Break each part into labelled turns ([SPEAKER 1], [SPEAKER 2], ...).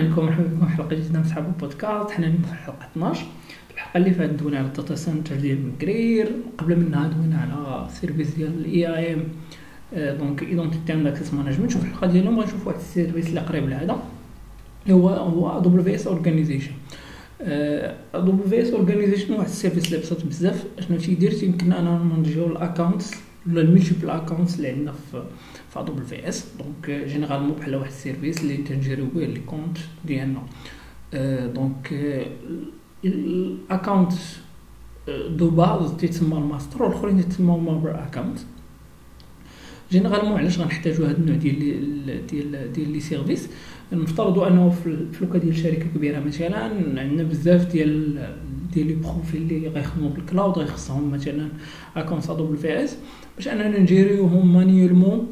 [SPEAKER 1] عليكم مرحبا بكم في حلقه جديده من صحاب البودكاست. حنا اليوم في الحلقة 12 الحلقة اللي فاتت دوينا على ال data center ديال مكرير قبل منها دوينا على service ديال ال IAM donc identity and access management وفي الحلقة ديال اليوم غنشوف واحد ال service اللي قريب لهذا. اللي هو هو AWS Organization AWS Organization واحد ال service اللي بسيط بزاف. اشنو تيدير؟ يمكن لنا نمانجيو ال accounts ال multiple عندنا في في AWS donc généralement بحال واحد ال service اللي تنجيريو به les comptes ديالنا donc ال account de base تيتسمى الماستر والاخرين تيتسمى ال member account généralement علاش غنحتاجو هاد النوع ديال ديال ديال les services نفترضوا أنه في le cas ديال شركة كبيرة. مثلا عندنا بزاف ديال ديال les profils اللي غيخدموا بال cloud غيخصهم مثلا account AWS باش أننا نجيريوهم manuellement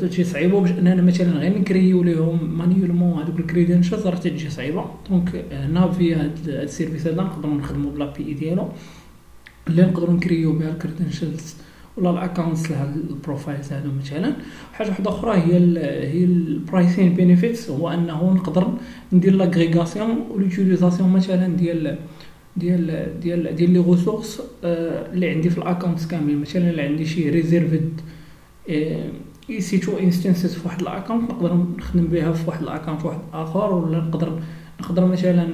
[SPEAKER 1] تجي صعيبة. باش أننا مثلا غير نكريو ليهم manuellement هذوك ال credentials راه تجي صعيبة. donc هنا في هاد ال service هذا نقدروا نخدموا ب l'API ديالو. اللي نقدروا نكريو بها ال credentials ولا ال accounts ال profiles هادو مثلا. حاجة واحدة أخرى هي ال هي ال pricing benefits هو أنه نقدر ندير l'agrégation و l'utilisation مثلا ديال ديال ديال ديال les ressources اللي عندي في ال account كامل مثلا اللي عندي شي reserved EC2 instances في واحد ال account نقدر نخدم بها في واحد ال account واحد آخر ولا نقدر نقدر مثلا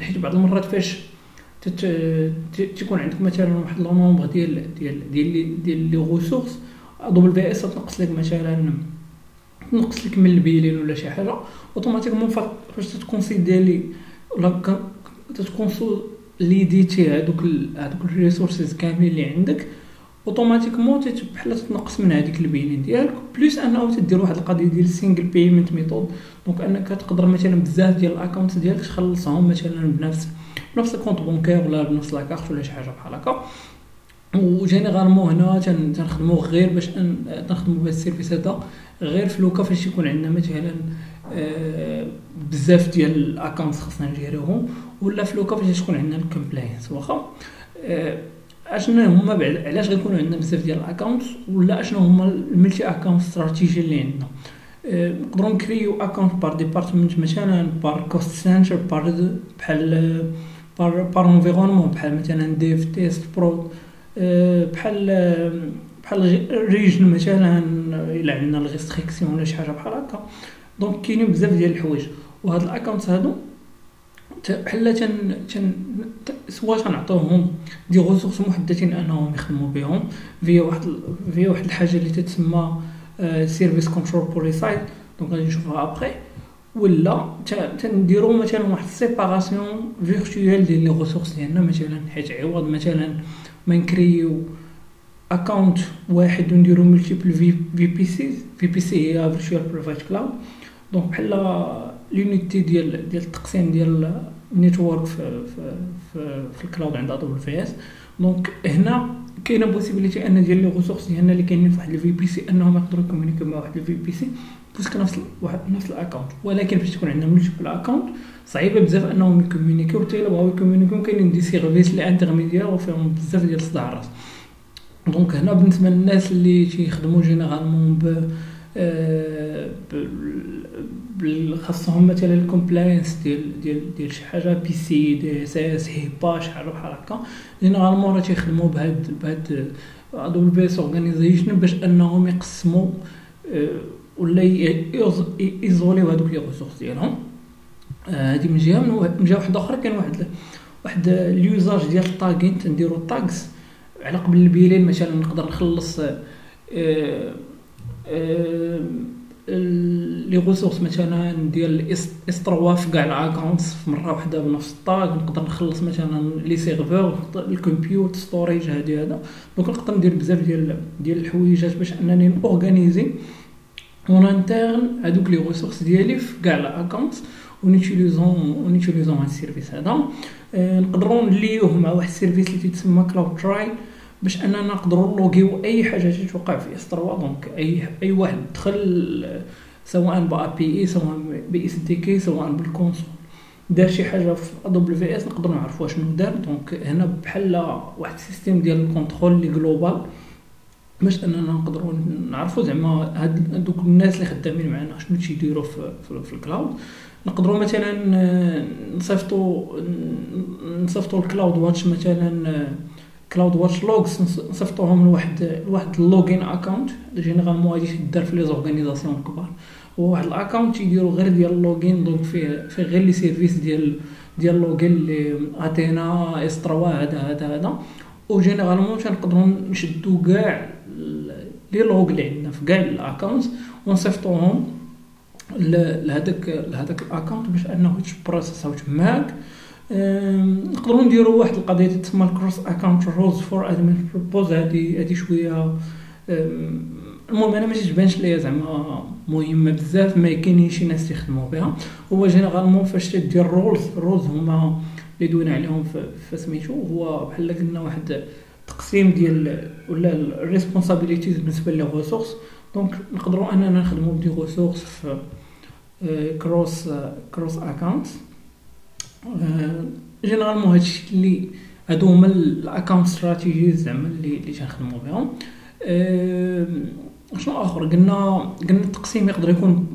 [SPEAKER 1] حيت بعض المرات فاش تكون عندك مثلا واحد le nombre ديال ديال ديال ديال les ressources AWS تنقص لك مثلا تنقص لك من ال billing ولا شي حاجة automatiquement فاش تكونسيديري ولا تي هذوك هذوك ال resources كاملين اللي عندك automatiquement بحال تنقص من هذيك ال billing ديالك plus أنه تدير واحد القضية ديال single payment method donc أنك تقدر مثلا بزاف ديال ال account ديالك تخلصهم مثلا بنفس بنفس ال compte bancaire ولا بنفس la carte ولا شي حاجة بحال هكا. و généralement هنا تنخدمو غير باش نخدمو بهذا ال service هذا غير في le cas فاش يكون عندنا مثلا آه، بزاف ديال ال account خصنا نجيريوهم ولا في le cas فاش تكون عندنا ال compliance واخا؟ آه، أشنو هما بعد علاش غيكونوا عندنا بزاف ديال ال account ولا أشنو هما ال multi account strategy اللي عندنا؟ آه، نقدروا نكريو account par department مثلا par cost center par بحال par par environnement بحال مثلا dev test prod بحال بحال region مثلا الا عندنا ال restrictions ولا شي حاجة بحال هكا donc كاينين بزاف ديال الحوايج وهاد ال account هادو بحال تن تن soit تنعطيوهم des ressources محددين انهم يخدموا بهم via واحد via واحد الحاجة اللي تتسمى service control policies donc غادي نشوفها ابخي ولا تنديرو مثلا واحد séparation virtuelle ديال les ressources ديالنا مثلا حيت عوض مثلا ما نكريو account واحد ونديرو ملتيبل في بي سي في بي سي هي virtual private cloud donc بحال l'unité ديال ديال التقسيم ديال ال network في في في, في ال cloud عند AWS donc هنا كاينة possibilité أن ديال les ressources ديالنا اللي كاينين في واحد ال VPC أنهم يقدروا يكومونيكيو مع واحد ال VPC parce que نفس واحد نفس ال account. ولكن فاش تكون عندنا multiple account صعيبة بزاف انهم يكومونيكيو حتى الا بغاو يكومونيكيو كاينين des services اللي intermédiaires وفيهم بزاف ديال الصداع راس donc هنا بالنسبة للناس اللي تيخدموا généralement ب خاصهم مثلا ال compliance ديال ديال ديال شي حاجة PCI DSS HIPAA شي حاجة بحال هكا. généralement راه تيخدموا بهاد بهاد AWS Organization باش انهم يقسموا ولا ايزوليو هادوك les ressources ديالهم. هادي من جهة من جهة واحدة أخرى كاين واحد واحد ال usage ديال ال tagging تنديرو ال tags على قبل ال billing مثلا نقدر نخلص les ressources مثلا ديال S3 في كاع ال accounts في مرة واحدة بنفس ال tag نقدر نخلص مثلا les serveurs ال compute storage هادي هذا. donc نقدر ندير بزاف ديال ديال الحويجات باش أنني organiser en interne هادوك les ressources ديالي في كاع ال account en utilisant en utilisant هاد ال service هذا نقدروا نليوه مع واحد السيرفيس اللي تيتسمى CloudTrail باش اننا نقدروا نلوغيو اي حاجة تتوقع في S3 donc اي اي واحد دخل سواء با بي اي سواء ب SDK سواء بال console دار شي حاجة في AWS نقدروا نعرفوا شنو دار donc هنا بحال واحد ال système ديال ال contrôle اللي global باش أننا نقدروا نعرفوا زعما هاد دوك الناس اللي خدامين معنا شنو تيديروا في, في, في الكلاود. نقدروا مثلا نصيفطوا نصيفطوا ال CloudWatch مثلا CloudWatch Logs نصيفطوهم لواحد لواحد ال logging account généralement هادي تدار في les organisations الكبار. هو واحد ال account تيديروا غير ديال ال logging donc فيه فيه غير les services ديال ديال logging اللي Athena S3 هذا هذا هذا. و généralement تنقدروا نشدو كاع les logs اللي عندنا في كاع ال account ونصيفطوهم لهذاك لهذاك ال account باش أنه يتبروسيساو تماك نقدروا نديروا واحد القضية تسمى ال cross account roles for admin purpose هادي هادي شوية. المهم أنا ما تبانش ليا زعما مهمة بزاف ما كاينين شي ناس يخدموا بها. هو généralement فاش تدير roles roles هما اللي دوينا عليهم في سميتو هو بحال قلنا واحد تقسيم ديال ولا ال responsibilities بالنسبة les ressources donc نقدروا أننا نخدموا ب des ressources في cross cross account généralement هادشي اللي هادو هما ال account strategy زعما اللي اللي تنخدموا بهم. شنو آخر؟ قلنا قلنا التقسيم يقدر يكون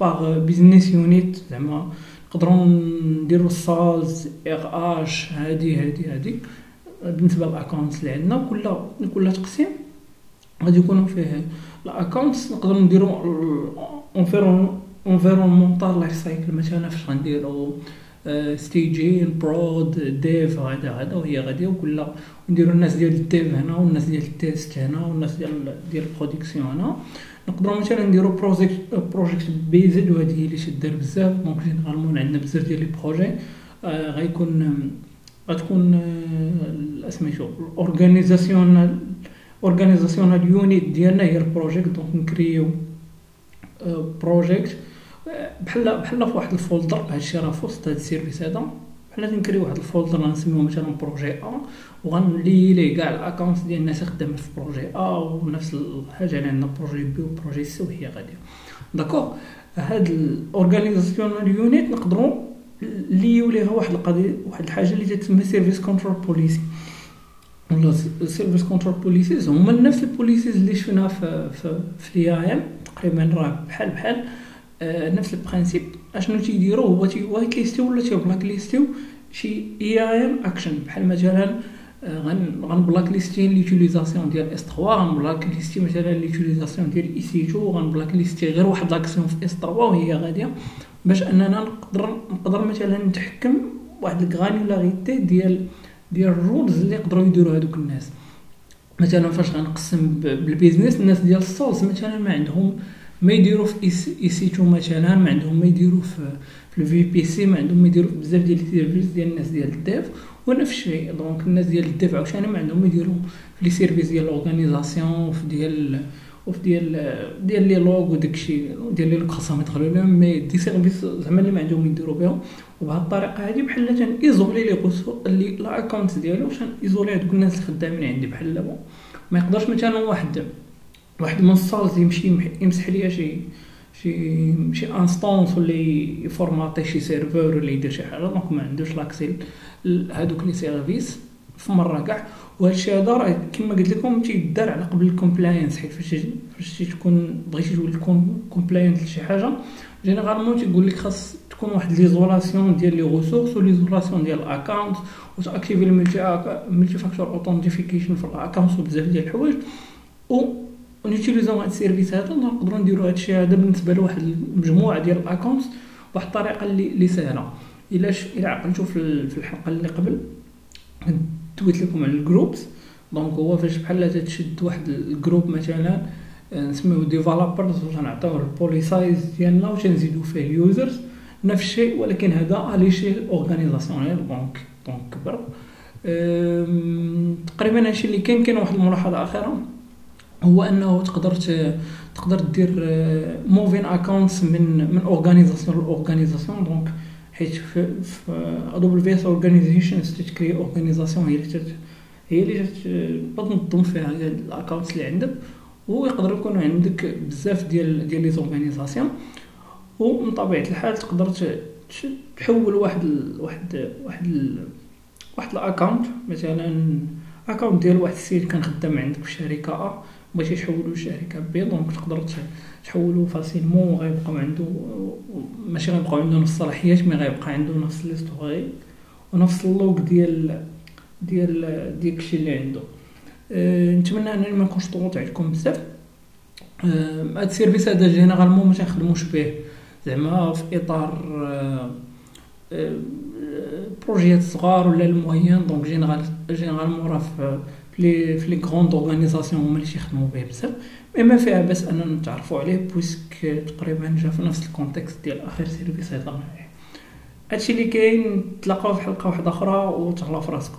[SPEAKER 1] par business unit زعما نقدروا نديروا ال sales RH هادي هادي هادي بالنسبة لل accounts اللي عندنا كل كل تقسيم غادي يكونوا فيه ال accounts. نقدروا نديروا environmental life cycle مثلا فاش غنديروا staging prod dev هذا هذا وهي غادي وكل نديروا الناس ديال ال dev هنا والناس ديال ال test هنا والناس ديال ديال ال production هنا. نقدروا مثلا نديروا project project based وهذه هي اللي شدار بزاف. donc généralement عندنا بزاف ديال les projets آه غيكون غتكون سميتو ال organisation organizational unit ديالنا هي ال project donc نكريو project بحال بحال في واحد ال folder هادشي راه في وسط هاد ال service هذا. بحال نكري واحد ال folder غنسميوه مثلا projet A وغنلي ليه كاع ال account ديال الناس خدامين في projet A ونفس الحاجة اللي عندنا projet B و projet C وهي غادية. d'accord هاد ال organizational unit نقدروا ليو ليها واحد القضية واحد الحاجة اللي تسمى service control policy ولا service control policies هما نفس ال policies اللي شفنا في في في ال IAM تقريبا راه بحال بحال نفس ال principe. أشنو تيديروا هو تي whitelist يو ولا تي blacklist يو شي IAM action. بحال مثلا غن غن blacklist ي l'utilisation ديال S3 غن blacklist ي مثلا l'utilisation ديال EC2 غن blacklist ي غير واحد l'action في S3 وهي غادية. باش أننا نقدر نقدر مثلا نتحكم واحد ال granularité ديال ديال ال roles اللي يقدروا يديروا هذوك الناس. مثلا فاش غنقسم بال business الناس ديال ال sales مثلا ما عندهم ما يديروا في EC2 مثلا ما عندهم ما يديروا في في ال VPC ما عندهم ما يديروا بزاف ديال ال service ديال الناس ديال ال dev ونفس الشيء. donc الناس ديال ال dev عاوتاني ما عندهم ما يديروا في les services ديال ال organisation وفي ديال وفي ديال ديال les logs وداكشي ديال les logs خاصهم يدخلوا لهم mais des services زعما اللي ما عندهم يديروا بهم. وبهذه الطريقة هذه بحال تن isoler les les l'account ديالو باش isoler هذوك الناس اللي خدامين عندي بحال دابا. ما يقدرش مثلا واحد واحد من ال sales يمشي يمسح ليا شي شي شي instances ولا يفورماتي شي serveur ولا يدير شي حاجة. donc ما عندوش l'accès لهذوك les services في مرة كاع. وهذا الشيء هذا راه كما قلت لكم تيدار على قبل ال compliance حيت فاش فاش تكون بغيتي تكون compliant لشي حاجة généralement تيقول لك خاص تكون واحد l'isolation ديال les ressources و l'isolation ديال ال account وت activer ال multi multi-factor authentication في ال account وبزاف ديال الحوايج. و en utilisant هاد ال service هذا نقدروا نديروا هاد الشيء هذا بالنسبة لواحد المجموعه ديال ال account بواحد الطريقة اللي سهله الا ش... الا عقلتوا في الحلقة اللي قبل تويت لكم على ال groups donc هو فاش بحال تشد واحد group مثلا نسميو developers وتنعطيوه ال policies ديالنا وتنزيدو فيه ال users نفس الشيء ولكن هذا على شيء organisationnel donc donc كبر تقريبا هادشي اللي كاين كاين واحد الملاحظه اخيره هو أنه تقدر تقدر دير moving accounts من من organisation ل organisation donc حيت في, AWS Organization ت créer organisation هي اللي هي اللي تنظم فيها ال accounts اللي عندك. ويقدر يكون عندك بزاف ديال ديال les organisations ومن طبيعة الحال تقدر تحول واحد ال واحد واحد ال واحد ال account مثلا account ديال واحد السيد كان خدام عندك في الشركة بغيتي تحولو لشركه B donc تقدر تحولو facilement وغيبقاو عنده ماشي غيبقاو عنده نفس الصلاحيات mais غيبقى عنده نفس l'historique ونفس ال logs ديال ديال ديال الشيء اللي عنده أه نتمنى أنني ما نكونش طولت عليكم بزاف. أه هاد ال service هذا généralement ما تنخدموش به. زعما في إطار أه أه بروجيات صغار ولا ال moyens donc général généralement راه في في les grandes organisations هما اللي تيخدموا به بزاف mais ما فيها باس اننا نتعرفوا عليه puisque تقريبا جا في نفس ال contexte ديال آخر service هضرنا عليه هادشي اللي كاين تلاقاو في حلقة واحدة أخرى وتهلاو في راسكم.